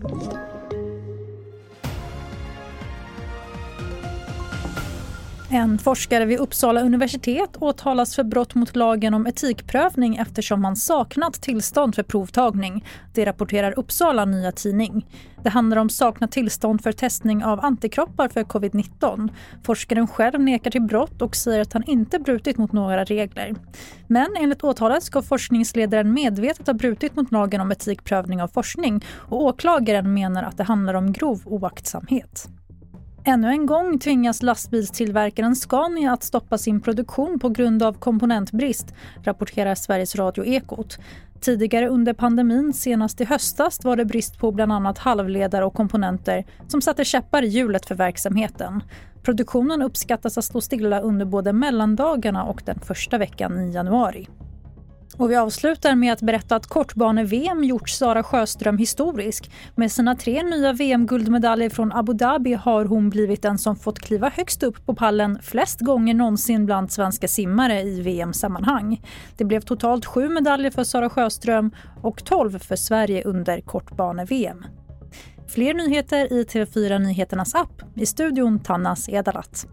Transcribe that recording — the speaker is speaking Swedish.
Thank you. En forskare vid Uppsala universitet åtalas för brott mot lagen om etikprövning eftersom han saknat tillstånd för provtagning. Det rapporterar Uppsala Nya Tidning. Det handlar om saknat tillstånd för testning av antikroppar för covid-19. Forskaren själv nekar till brott och säger att han inte brutit mot några regler. Men enligt åtalet ska forskningsledaren medvetet ha brutit mot lagen om etikprövning av forskning och åklagaren menar att det handlar om grov oaktsamhet. Ännu en gång tvingas lastbilstillverkaren Scania att stoppa sin produktion på grund av komponentbrist, rapporterar Sveriges Radio Ekot. Tidigare under pandemin, senast i höstas, var det brist på bland annat halvledare och komponenter som satte käppar i hjulet för verksamheten. Produktionen uppskattas att stå stilla under både mellandagarna och den första veckan i januari. Och vi avslutar med att berätta att kortbane-VM gjort Sara Sjöström historisk. Med sina tre nya VM-guldmedaljer från Abu Dhabi har hon blivit den som fått kliva högst upp på pallen flest gånger någonsin bland svenska simmare i VM-sammanhang. Det blev totalt sju medaljer för Sara Sjöström och tolv för Sverige under kortbane-VM. Fler nyheter i TV4 Nyheternas app. I studion Tannas Edalat.